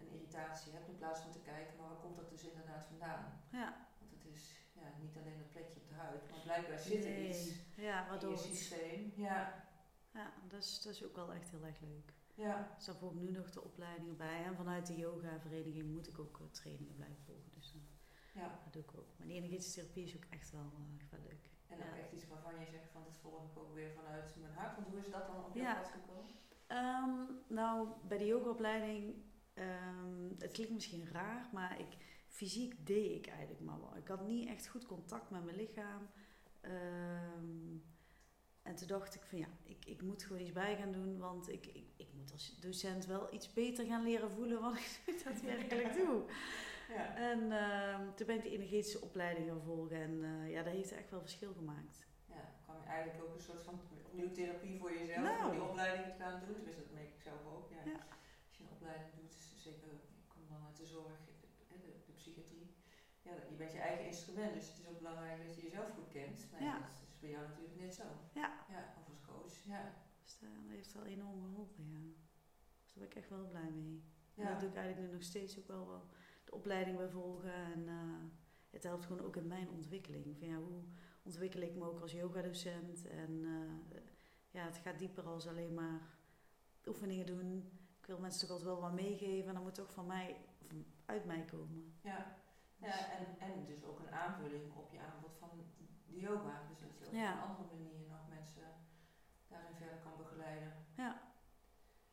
een irritatie hebt, in plaats van te kijken, maar waar komt dat dus inderdaad vandaan? Ja. Want het is ja, niet alleen een plekje op de huid, maar blijkbaar zit er iets ja, waardoor in je systeem. Ja, ja dat, is, dat is ook wel echt heel erg leuk. Ja. Dus daar volg ik nu nog de opleidingen bij. En vanuit de yoga-vereniging moet ik ook trainingen blijven volgen. Dus uh, ja. dat doe ik ook. Maar die energetische therapie is ook echt wel, uh, wel leuk. En ook echt iets waarvan je zegt van dat volg ik ook weer vanuit mijn hart. Want hoe is dat dan op ja. pad gekomen? Um, nou, bij de yogaopleiding, um, het klinkt misschien raar, maar ik fysiek deed ik eigenlijk maar wel. Ik had niet echt goed contact met mijn lichaam. Um, en toen dacht ik van ja, ik, ik moet gewoon iets bij gaan doen, want ik, ik, ik moet als docent wel iets beter gaan leren voelen wat ik daadwerkelijk doe. Ja. En uh, toen ben ik de energetische opleiding gaan volgen en uh, ja, dat heeft echt wel verschil gemaakt. Ja, kwam je eigenlijk ook een soort van opnieuw therapie voor jezelf, nou. om die opleiding te gaan doen. Tenminste, dat merk ik zelf ook. Ja. ja. Als je een opleiding doet, zeker, ik kom dan uit de zorg, psychiatrie. Ja, je bent je eigen instrument, dus het is ook belangrijk dat je jezelf goed kent. Maar ja. dat is bij jou natuurlijk net zo. Ja. ja of als coach, ja. Dus dat heeft wel enorm geholpen, ja. Dus daar ben ik echt wel blij mee. Ja. En dat doe ik eigenlijk nu nog steeds ook wel, wel de opleiding bij volgen. En uh, het helpt gewoon ook in mijn ontwikkeling. Van, ja, hoe ontwikkel ik me ook als yogadocent? En uh, ja, het gaat dieper als alleen maar oefeningen doen. Ik wil mensen toch altijd wel wat meegeven. En dat moet toch van mij uit mij komen. Ja, ja en, en dus ook een aanvulling op je aanbod van de yoga. Dus dat je op een andere manier nog mensen daarin verder kan begeleiden. Ja.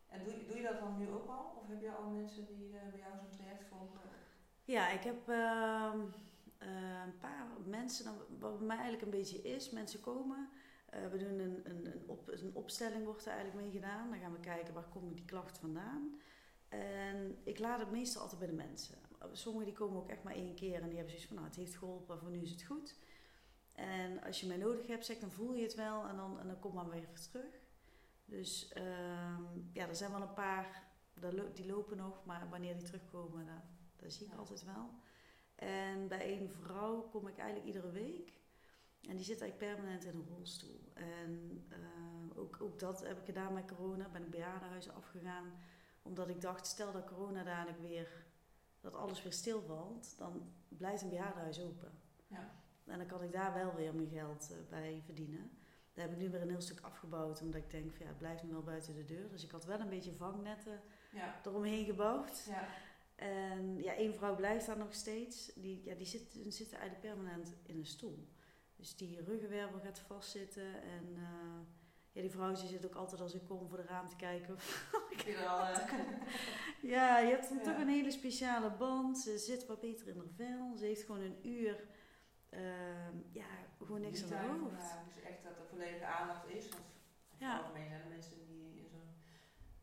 En doe, doe je dat dan nu ook al? Of heb je al mensen die uh, bij jou zo'n traject volgen? Ja, ik heb uh, uh, een paar mensen, dan, wat bij mij eigenlijk een beetje is, mensen komen. Uh, we doen een, een, een, op, een opstelling, wordt er eigenlijk mee gedaan. Dan gaan we kijken waar komen die klachten vandaan. En ik laat het meestal altijd bij de mensen. Sommigen die komen ook echt maar één keer en die hebben zoiets van, nou het heeft geholpen, voor nu is het goed. En als je mij nodig hebt, zeg, dan voel je het wel en dan, en dan kom maar weer terug. Dus um, ja, er zijn wel een paar, die lopen nog, maar wanneer die terugkomen, dat, dat zie ik altijd wel. En bij een vrouw kom ik eigenlijk iedere week. En die zit eigenlijk permanent in een rolstoel. En uh, ook, ook dat heb ik gedaan met corona. Ben ik bejaardenhuizen afgegaan omdat ik dacht, stel dat corona dadelijk weer, dat alles weer stilvalt, dan blijft een bejaardenhuis open. Ja. En dan kan ik daar wel weer mijn geld uh, bij verdienen. Daar heb ik nu weer een heel stuk afgebouwd, omdat ik denk, van, ja, het blijft nu wel buiten de deur. Dus ik had wel een beetje vangnetten ja. eromheen gebouwd. Ja. En ja, één vrouw blijft daar nog steeds. Die, ja, die zit, zitten eigenlijk permanent in een stoel. Dus die ruggenwervel gaat vastzitten en... Uh, ja, die vrouw zit ook altijd als ik kom voor de raam te kijken. ja, je hebt ja. toch een hele speciale band. Ze zit wat beter in haar vel. Ze heeft gewoon een uur, uh, ja, gewoon niks aan de hoofd. Ja, dus echt dat er volledige aandacht is. Want ja. het algemeen zijn de mensen die in zo'n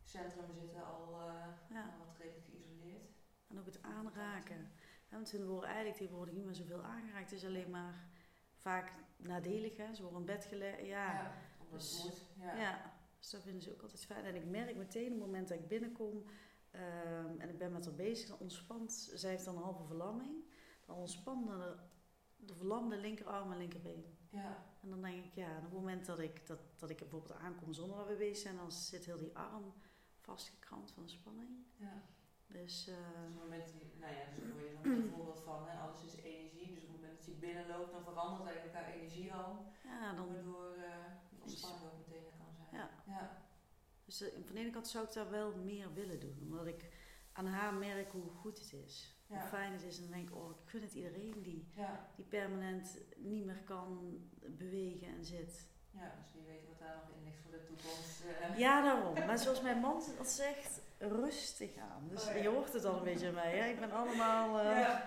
centrum zitten al uh, ja. wat redelijk geïsoleerd En ook het aanraken. want hun worden eigenlijk tegenwoordig niet meer zoveel aangeraakt. Het is alleen maar vaak nadelig. Hè? Ze worden in bed gelegd. Ja, ja dus. Ja. ja. dus dat vinden ze ook altijd fijn. En ik merk meteen op het moment dat ik binnenkom ehm, en ik ben met haar bezig, dan ontspant. Zij heeft dan een halve verlamming. Dan ontspant de, de verlamde linkerarm en linkerbeen. Ja. En dan denk ik, ja, op het moment dat ik, dat, dat ik bijvoorbeeld aankom zonder dat we bezig zijn, dan zit heel die arm vastgekrampt van de spanning. Ja. Dus, uh, dus op het moment, nou ja, dus hoor je dan een voorbeeld van, hè, alles is energie. Dus op het moment dat je binnenloopt, dan verandert eigenlijk elkaar energie al. Ja, dan... Waardoor uh, de spanning ook meteen kan zijn. Ja. ja. Dus uh, van de ene kant zou ik daar wel meer willen doen. Omdat ik aan haar merk hoe goed het is. Hoe fijn het is. En dan denk ik, oh, ik gun het iedereen die, die permanent niet meer kan bewegen en zit. Ja, dus wie weet wat daar nog in ligt voor de toekomst. Uh. Ja, daarom. Maar zoals mijn man dat zegt, rustig aan. Dus oh, je hoort het al een beetje aan mij. Hè? Ik ben allemaal... Uh...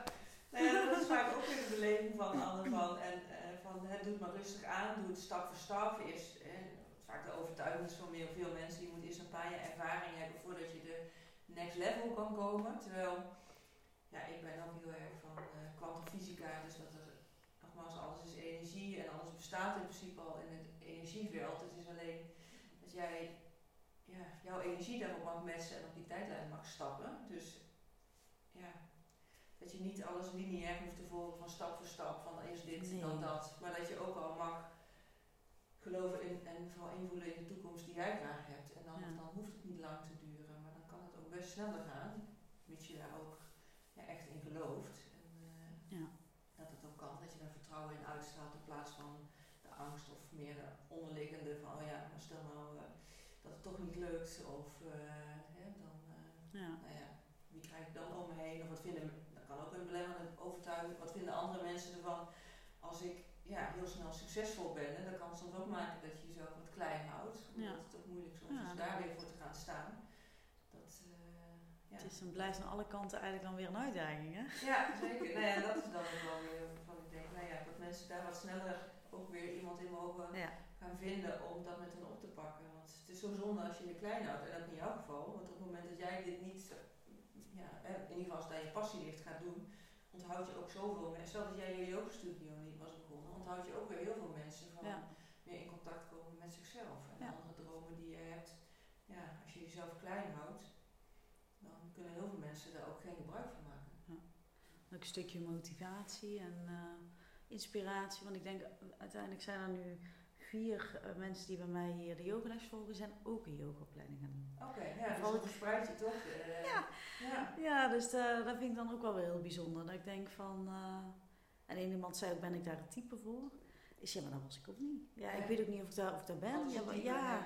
Ja. Dat is vaak ook weer de beleving van Anne van, en, uh, van het doet maar rustig aan, doe het stap voor stap. Is, vaak de overtuiging is van veel mensen, je moet eerst een paar jaar ervaring hebben voordat je de next level kan komen. Terwijl, ja, ik ben ook heel erg van kwantumfysica, dus dat er nogmaals, alles is energie en alles bestaat in principe al in het energieveld. Het is alleen dat jij ja, jouw energie daarop mag matchen en op die tijdlijn mag stappen. Dus dat je niet alles lineair hoeft te volgen van stap voor stap, van eerst dit, dan dat. Maar dat je ook al mag geloven in en vooral invoelen in de toekomst die jij graag hebt. En dan, dan hoeft het niet lang te duren, maar dan kan het ook best sneller gaan, mits je daar ook ja, echt in gelooft. En, uh, ja. Dat het ook kan, dat je daar vertrouwen in uitstraalt in plaats van de angst of meer de onderliggende van, oh ja, maar stel nou uh, dat het toch niet lukt of uh, hè, dan, ja. nou ja, wie krijg ik dan om me heen of wat vinden, dat kan ook een belemmerende overtuiging, wat vinden andere mensen ervan als ik ja, heel snel succesvol ben. En dat kan soms ook maken dat je jezelf wat klein houdt. Omdat ja. het ook moeilijk soms is daar weer voor te gaan staan. Dat, uh, ja. Het is een, blijft aan alle kanten eigenlijk dan weer een uitdaging, hè? Ja, zeker. nou ja, dat is dan wel weer van ik denk, nou ja, dat mensen daar wat sneller ook weer iemand in mogen gaan vinden om dat met hen op te pakken. Want het is zo zonde als je je klein houdt, en dat in jouw geval. Want op het moment dat jij dit niet, ja, in ieder geval als dat je passie ligt gaat doen, onthoud je ook zoveel mensen. Stel dat jij je yoga-studio niet was begonnen, onthoud je ook weer heel veel mensen van meer in contact komen met zichzelf. En andere dromen die je hebt. Ja, als je jezelf klein houdt, dan kunnen heel veel mensen daar ook geen gebruik van maken. Ja. Ook een stukje motivatie en uh, inspiratie. Want ik denk, uiteindelijk zijn er nu vier uh, mensen die bij mij hier de yogales volgen, zijn ook een yogaopleiding gaan. Oké, okay, ja, dus dan verspreid je toch? Uh, ja. ja. ja, dus dat vind ik dan ook wel weer heel bijzonder. Dat ik denk van, en een iemand zei ook, ben ik daar het type voor? Is ja, maar dat was ik ook niet. Ja, ik weet ook niet of ik daar, of ik daar ben. Ja, maar, ja.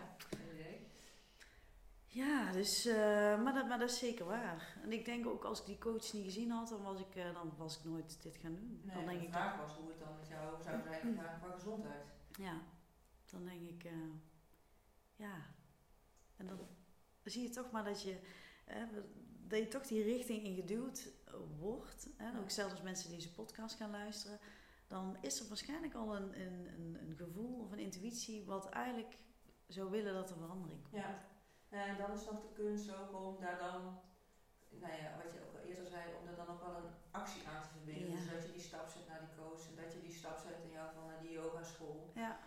Ja, dus, uh, maar, dat, maar dat is zeker waar. En ik denk ook als ik die coach niet gezien had, dan was ik, uh, dan was ik nooit dit gaan doen. Nee, dan denk de ik vraag was hoe het dan met jou zou zijn qua gezondheid. Ja, dan denk ik, uh, ja. En dan zie je toch maar dat je, dat je toch die richting in geduwd wordt. Hè? Ook zelfs als mensen deze podcast gaan luisteren, dan is er waarschijnlijk al een, een, een, een gevoel of een intuïtie wat eigenlijk zou willen dat er verandering komt. Ja. En dan is nog de kunst ook om daar dan, nou ja, wat je ook al eerder zei, om daar dan ook wel een actie aan te verbinden. Dus dat je die stap zet naar die coach en dat je die stap zet in jouw geval naar die yogaschool. Ja.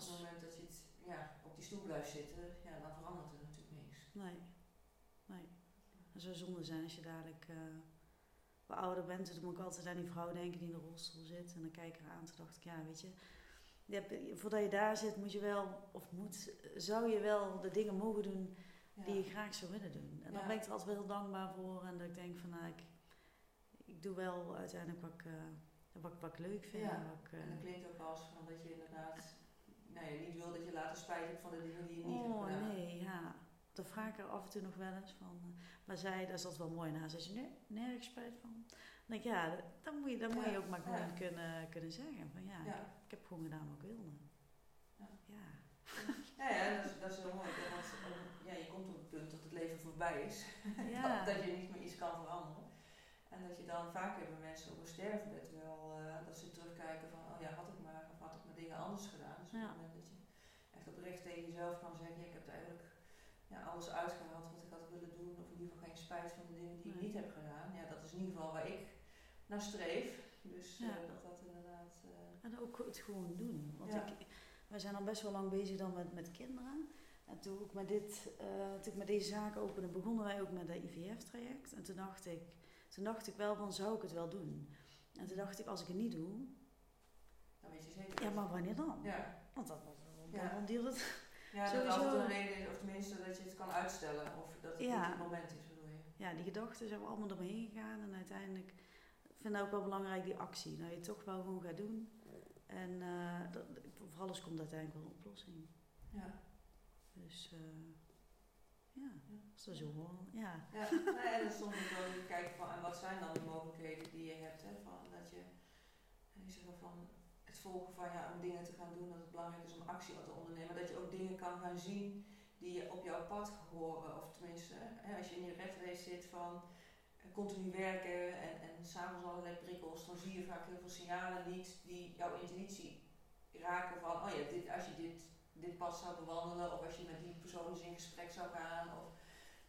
Op het moment dat je het, ja, op die stoel blijft zitten, ja, dan verandert er natuurlijk niks. Nee, nee. Het zou zonde zijn als je dadelijk uh, wat ouder bent. Dan moet ik altijd aan die vrouw denken die in de rolstoel zit. En dan kijk ik haar aan. Toen dacht ik, ja, weet je, je, voordat je daar zit, moet je wel, of moet, zou je wel de dingen mogen doen die je graag zou willen doen. En dan ben ik er altijd wel heel dankbaar voor. En dat ik denk van, nou, ik, ik doe wel uiteindelijk wat ik, uh, wat, wat ik leuk vind. Ja. Wat ik, uh, en dat klinkt ook als van dat je inderdaad nee, niet wil dat je later spijt hebt van de dingen die je niet oh, hebt gedaan. nee, ja. Dat vraag ik er af en toe nog wel eens van. Uh, maar zij, dat is dat wel mooi na. Zei ze, nee, nergens spijt van denk ik, ja, dan moet je, dan moet je ook maar gewoon kunnen, kunnen zeggen. Van, ja, Ik, ik, heb gewoon gedaan wat ik wilde. Ja. Ja, ja, dat, is, dat is heel mooi. Want ja, je komt op het punt dat het leven voorbij is. dat, dat, je niet meer iets kan veranderen. En dat je dan vaak hebben mensen op een sterfbed wel, uh, dat ze terugkijken van, oh ja, had ik maar, of had ik maar dingen anders gedaan. Dus op het moment dat je echt oprecht tegen jezelf kan zeggen, ja, ik heb eigenlijk ja, alles uitgehaald wat ik had willen doen. Of in ieder geval geen spijt van de dingen die ik niet heb gedaan. Ja, dat is in ieder geval waar ik naar streef. Dus Ja. eh, dat dat inderdaad... eh, En ook het gewoon doen. Want Ja. ik, wij zijn al best wel lang bezig dan met, met kinderen. En toen ik met, dit, eh, toen ik met deze zaak opende, begonnen wij ook met dat IVF-traject. En toen dacht, ik, toen dacht ik wel van, zou ik het wel doen? En toen dacht ik, als ik het niet doe, dan weet je zeker. ja, maar wanneer dan? Ja, Want dat, dat, Ja. het. ja dat Sowieso. altijd een reden is, of tenminste dat je het kan uitstellen. Of dat het Ja. niet het moment is, bedoel je. Ja, die gedachten zijn we allemaal ermee gegaan. En uiteindelijk vind ik ook wel belangrijk die actie. Dat je het toch wel gewoon gaat doen. En eh, dat, voor alles komt uiteindelijk wel een oplossing. Ja. Dus eh, ja, dat zo hoor. Ja. Ja, nou ja, en dan soms ook wel weer kijken van en wat zijn dan de mogelijkheden die je hebt. Hè, van dat je, je zegt wel van het volgen van ja, om dingen te gaan doen, dat het belangrijk is om actie te ondernemen. Dat je ook dingen kan gaan zien die je op jouw pad horen. Of tenminste, hè, als je in je red race zit van eh, continu werken en, en s'avonds allerlei prikkels, dan zie je vaak heel veel signalen niet die jouw intuïtie raken van, oh ja, dit, als je dit, dit pad zou bewandelen, of als je met die persoon eens in gesprek zou gaan, of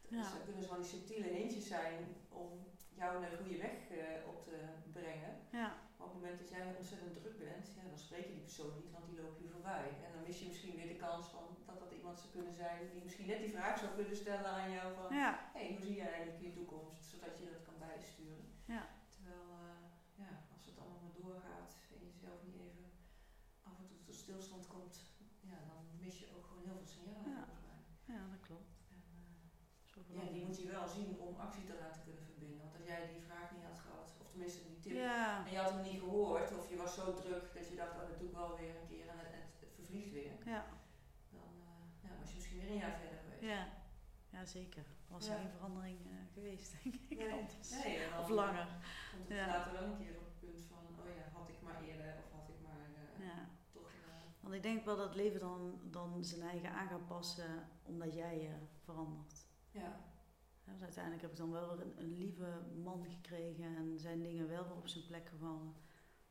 Ja. dus dat kunnen zo van die subtiele hintjes zijn om jou naar de goede weg eh, op te brengen. Ja. Maar op het moment dat jij ontzettend druk bent, ja, dan spreek je die persoon niet, want die loopt je voorbij. En dan mis je misschien weer de kans van dat dat iemand zou kunnen zijn die misschien net die vraag zou kunnen stellen aan jou van, Ja. hey, hoe zie je eigenlijk je toekomst, zodat je dat kan bijsturen. Ja. Terwijl, eh, ja, als het allemaal maar doorgaat en je zelf niet even af en toe tot stilstand komt, ja, dan mis je ook gewoon heel veel signalen Ja. volgens mij. ja, dat klopt. En, eh, ja, die moet je wel zien om actie te kunnen verbinden. Want als jij die vraag niet had gehad, of Ja. en je had hem niet gehoord, of je was zo druk dat je dacht, oh dat doe ik wel weer een keer en het, vervliegt weer, Ja. dan eh, was je misschien weer een jaar verder geweest. Ja. Ja, zeker. Was er geen verandering eh, geweest, denk ik. Nee, anders. Of langer. komt het later wel een keer op het punt van, oh ja, had ik maar eerder, of had ik maar eh, Ja. toch... eh, Want ik denk wel dat het leven dan, dan zijn eigen aan gaat passen omdat jij je verandert. ja, Want uiteindelijk heb ik dan wel een, een lieve man gekregen en zijn dingen wel weer op zijn plek gevallen.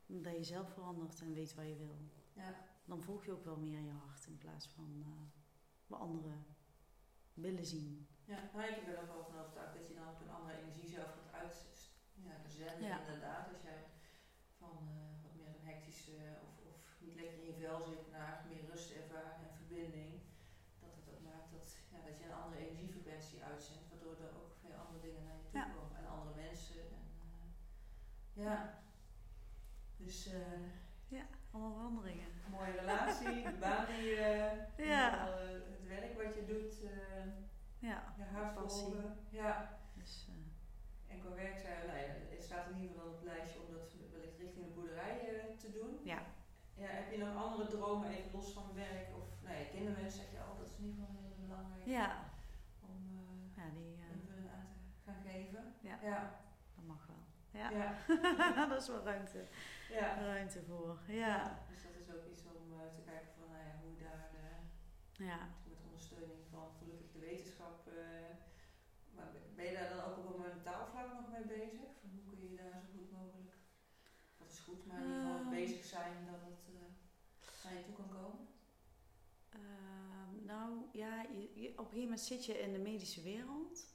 Omdat je zelf verandert en weet waar je wil. ja, Dan volg je ook wel meer je hart in plaats van eh, wat anderen willen zien. ja. Nou, ik ben er ook wel van overtuigd dat je dan op een andere energie zelf gaat uitzenden, Ja. inderdaad. Als jij van eh, wat meer een hectische of, of niet lekker in je vel zit naar meer rust ervaren en verbinding, dat het ook maakt dat, ja, dat je een andere energiefrequentie uitzendt, waardoor er ook weer andere dingen naar je toe Ja. komen en andere mensen. En, eh, ja, dus eh, Allemaal veranderingen. mooie relatie, de baan die je, Ja. eh, het werk wat je doet, eh, Ja, je hart volgen. Ja. Dus, En qua werk zei nou ja, het staat in ieder geval op het lijstje om dat wellicht richting de boerderij te doen. ja. Ja, heb je nog andere dromen, even los van werk? Of nou ja, kinderwens zeg je al, dat is in ieder geval heel belangrijk ja. om eh Ja, die, aan te gaan geven. Ja. Ja. Ja, Ja. dat is wel ruimte, ja. ruimte voor. Ja. Dus dat is ook iets om eh, te kijken van nou ja, hoe daar eh, Ja. met ondersteuning van gelukkig de wetenschap. eh, maar ben je daar dan ook op een mentaal vlak nog mee bezig? Van hoe kun je daar zo goed mogelijk, dat is goed, maar in ieder geval Ehm. bezig zijn dat het naar je toe kan komen? Ehm, nou ja, je, je- op een gegeven moment zit je in de medische wereld.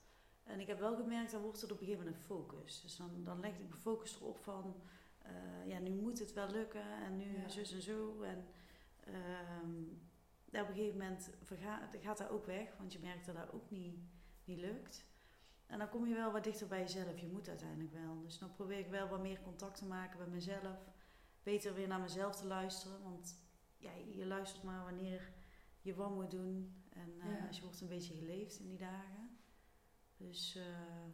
En ik heb wel gemerkt, dan wordt het op een gegeven moment een focus. Dus dan, dan leg ik de focus erop van, eh, ja, nu moet het wel lukken en nu Ja. zus en zo. En ehm, op een gegeven moment gaat dat ook weg, want je merkt dat dat ook niet, niet lukt. En dan kom je wel wat dichter bij jezelf. Je moet uiteindelijk wel. Dus dan probeer ik wel wat meer contact te maken met mezelf. Beter weer naar mezelf te luisteren. Want ja, je luistert maar wanneer je wat moet doen. En eh, Ja. als je wordt een beetje geleefd in die dagen. Dus eh,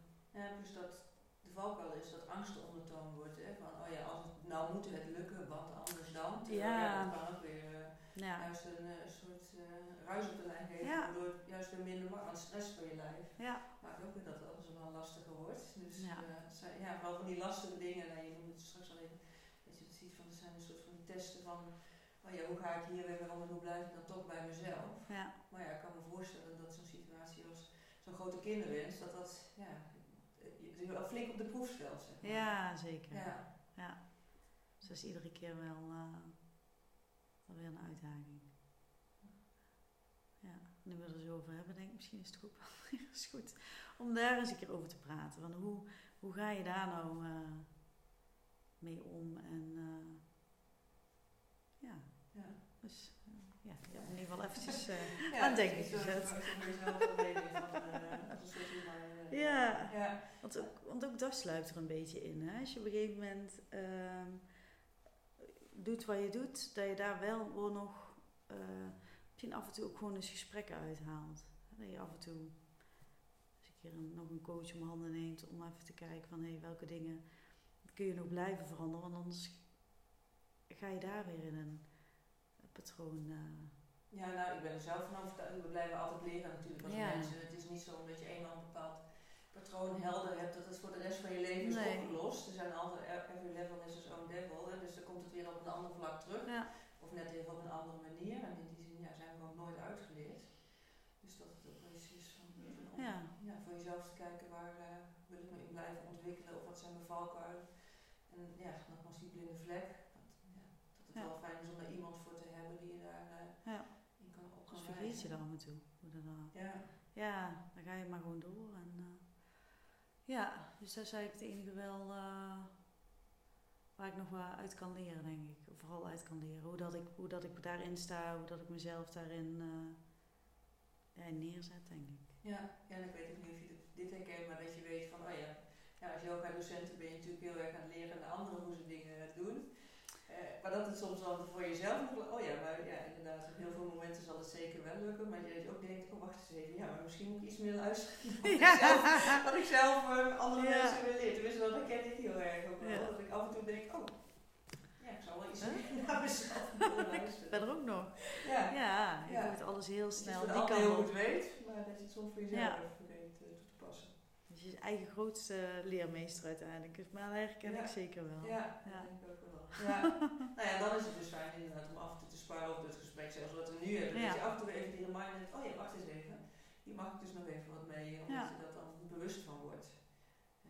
Ja, plus dat de valkuil is dat angst de ondertoon wordt. Hè? Van, oh ja, als het, nou moet het lukken, want anders dan. Terwijl, Ja. ja. dat kan ook weer eh, ja, juist een eh, soort eh, ruis op de lijn geven. Ja. Waardoor juist weer minder aan stress voor je lijf. ja, Maakt ook weer dat alles wel lastiger wordt. Dus Ja. ja, zijn, ja vooral van die lastige dingen. Nou, je noemde het straks al even. Dat je het ziet van, er zijn een soort van die testen van... Oh ja, hoe ga ik hier weer om en hoe blijf ik dan toch bij mezelf? ja, Maar ja, ik kan me voorstellen dat zo'n situatie als zo'n grote kinderwens, dat dat ja, je wel flink op de proef stelt. Zeg maar. ja, zeker. Ja. Ja. Dus dat is iedere keer wel, eh, wel weer een uitdaging. ja, nu we er zo over hebben, denk ik misschien is het weer eens goed om daar eens een keer over te praten. Van hoe, hoe ga je daar nou uh, mee om? En uh, ja. ja, dus uh, ja, je hebt in ieder geval eventjes ja, aan het denken gezet. Ja. Want, ook, want ook dat sluipt er een beetje in. Hè? Als je op een gegeven moment uh, doet wat je doet, dat je daar wel nog uh, misschien af en toe ook gewoon eens gesprekken uithaalt. Dat je af en toe als een keer een, nog een coach om handen neemt om even te kijken van hey, welke dingen kun je nog blijven veranderen. Want anders ga je daar weer in een patroon. Uh, ja, nou, ik ben er zelf van overtuigd. We blijven altijd leren natuurlijk als mensen. Het is niet zo dat je eenmaal een bepaald patroon helder hebt, dat het voor de rest van je leven is nee. opgelost. Er zijn altijd, every level is its own devil, hè, dus dan komt het weer op een ander vlak terug. Ja. Of net even op een andere manier. En in die zin ja, zijn we ook nooit uitgeleerd. Dus dat het ook wel eens is van, van ja. ja. voor jezelf te kijken waar uh, wil ik me in blijven ontwikkelen of wat zijn mijn valkuilen. En ja, nogmaals die blinde vlek. Dat, ja, dat het wel fijn is om daar iemand voor te hebben die je daar uh, ja. in kan op kan vergeet je af en toe. Ja. ja, dan ga je maar gewoon door. En, ja, dus dat is eigenlijk het enige wel uh, waar ik nog wel uit kan leren, denk ik. Vooral uit kan leren. Hoe dat ik, hoe dat ik daarin sta, hoe dat ik mezelf daarin ja, neerzet, denk ik. Ja, ja, en ik weet ook niet of je dit herkent, maar dat je weet van, oh ja, ja als yoga-docenten ben je natuurlijk heel erg aan het leren de anderen hoe ze dingen doen. Uh, maar dat het soms dan voor jezelf nog, oh ja, maar ja, inderdaad, op heel veel momenten zal het zeker wel lukken. Maar je ook denkt, oh wacht eens even, ja, maar misschien moet ik iets meer luisteren. Ja. ik zelf, wat ik zelf uh, andere ja. mensen wil leren. Tenminste, dat herken ik heel erg ook wel. Dat ik af en toe denk, oh, ja, ik zal wel iets huh? naar mezelf luisteren. Ben er ook nog. Ja, ja je moet alles heel snel. Dat je het heel goed weet, maar dat je het soms voor jezelf weet uh, toe te passen. Je eigen grootste leermeester uiteindelijk. Maar dat herken ik zeker wel. Ja, ja. denk ik ook wel. Ja. nou ja, dan is het dus fijn inderdaad om af en toe te sparen over het gesprek, zoals wat we nu hebben. Ja. Dat je af en toe even die reminder hebt, oh ja, wacht eens even. Hier mag ik dus nog even wat mee, omdat je dat dan bewust van wordt.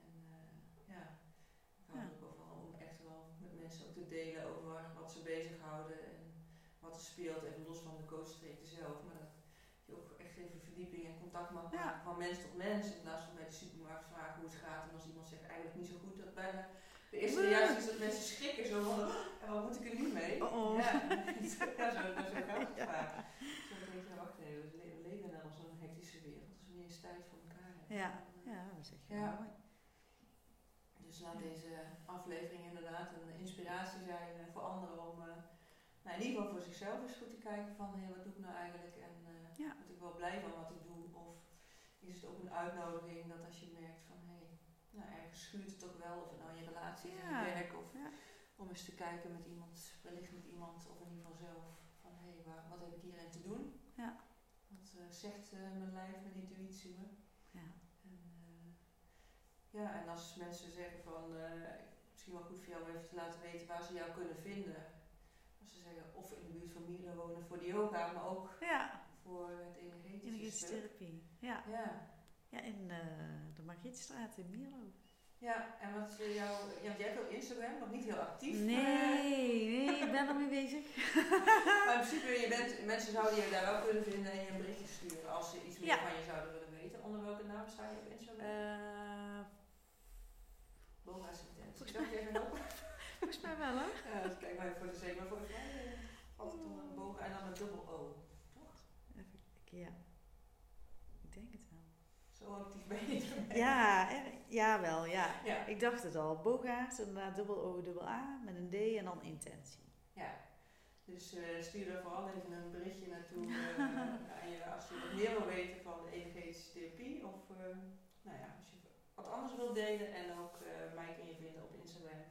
En uh, ja, ik hou er ook wel om echt wel met mensen ook te delen over wat ze bezighouden en wat er speelt, even los van de coachtrajecten zelf. Maar dat je ook echt even verdieping en contact mag maken van mens tot mens. In plaats van bij de supermarkt vragen hoe het gaat en als iemand zegt eigenlijk niet zo goed, dat bijna de eerste reactie is dat mensen schrikken zo van, oh, wat moet ik er nu mee? Oh oh. Ja, ja zo, zo gaat het vaak. Zo denk je, wacht even, we leven nou op zo'n hectische wereld. Dus wanneer is tijd voor elkaar Ja, ja, dat zeg je ja. mooi. Dus laat deze aflevering inderdaad een inspiratie zijn eh, voor anderen om uh, nou, in ieder geval voor zichzelf eens goed te kijken van hey, wat doe ik nou eigenlijk en uh, ja. word ik wel blij van wat ik is het ook een uitnodiging dat als je merkt van hé, hey, nou, ergens schuurt het toch wel, of het nou in je relatie is, in je werk, of om eens te kijken met iemand, wellicht met iemand, of in ieder geval zelf, van hé, hey, wat heb ik hierin te doen? Ja. Wat uh, zegt uh, mijn lijf, mijn intuïtie me? Ja. En, uh, ja, en als mensen zeggen van, misschien wel goed voor jou om even te laten weten waar ze jou kunnen vinden. Als ze zeggen, of in de buurt van Milo wonen voor de yoga, maar ook ja. voor het energetische Energetische therapie, ja. ja. Ja, in uh, de Margrietstraat in Mierlo. Ja, en wat is jouw... Ja, jij hebt ook Instagram, nog niet heel actief. Nee, nee, ik ben ermee bezig. maar in principe, je bent, mensen zouden je daar wel kunnen vinden en je een berichtje sturen als ze iets meer van je zouden willen weten. Onder welke naam sta je op Instagram? Uh, Boga's Intentie. Zou je even helpen? Volgens mij wel, hè? Ja, dus kijk maar voor de zeker. Maar volgens mij valt het om een bogen en dan een dubbel O. Toch? Even kijken, ja. Ik denk het wel. Actief. Ja, ja wel, ja. ja. Ik dacht het al. Bogaert, inderdaad dubbel O, dubbel A, met een D en dan intentie. Ja. Dus uh, stuur er vooral even een berichtje naartoe uh, aan je, als je wat meer wil weten van de energetische therapie. Of uh, nou ja, als je wat anders wilt delen. En ook mij kun je vinden op Instagram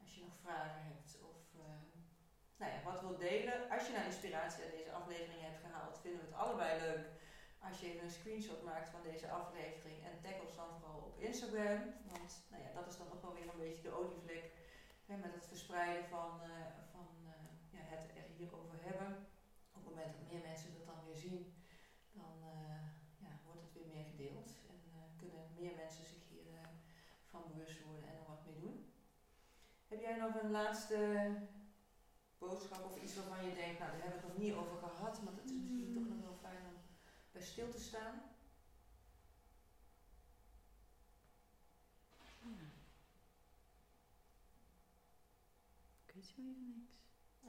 als je nog vragen hebt. Of nou ja, wat wilt delen. Als je nou inspiratie uit deze aflevering hebt gehaald, vinden we het allebei leuk als je even een screenshot maakt van deze aflevering en tag ons dan vooral op Instagram. Want nou ja, dat is dan ook wel weer een beetje de olievlek hè, met het verspreiden van, uh, van uh, ja, het er hierover hebben. Op het moment dat meer mensen dat dan weer zien, dan uh, ja, wordt het weer meer gedeeld. En kunnen meer mensen zich hier van bewust worden en er wat mee doen. Heb jij nog een laatste boodschap of iets waarvan je denkt, nou daar hebben we het nog niet over gehad, maar het is misschien toch nog stil te staan. Ik weet zo even niks.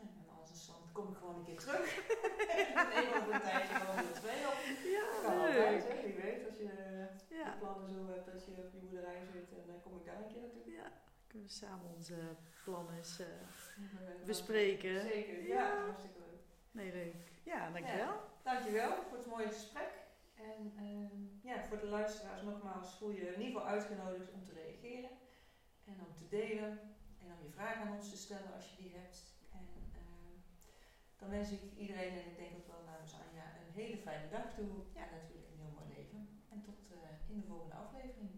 En anders dan kom ik gewoon een keer terug. en over een tijdje gewoon weer twee op. Ja, kan altijd, hè. Wie weet, als je Ja. de plannen zo hebt dat je op je boerderij zit en dan kom ik daar een keer naartoe. Ja, kunnen we samen onze plannen eens eh, Eh, bespreken. Zeker, ja, Ja. hartstikke leuk. Nee, leuk. Ja, dankjewel. Dankjewel voor het mooie gesprek. En ehm, ja, voor de luisteraars nogmaals voel je in ieder geval uitgenodigd om te reageren. En om te delen. En om je vragen aan ons te stellen als je die hebt. En ehm, dan wens ik iedereen, en ik denk ook wel namens Anja, een hele fijne dag toe. En natuurlijk een heel mooi leven. En tot eh, in de volgende aflevering.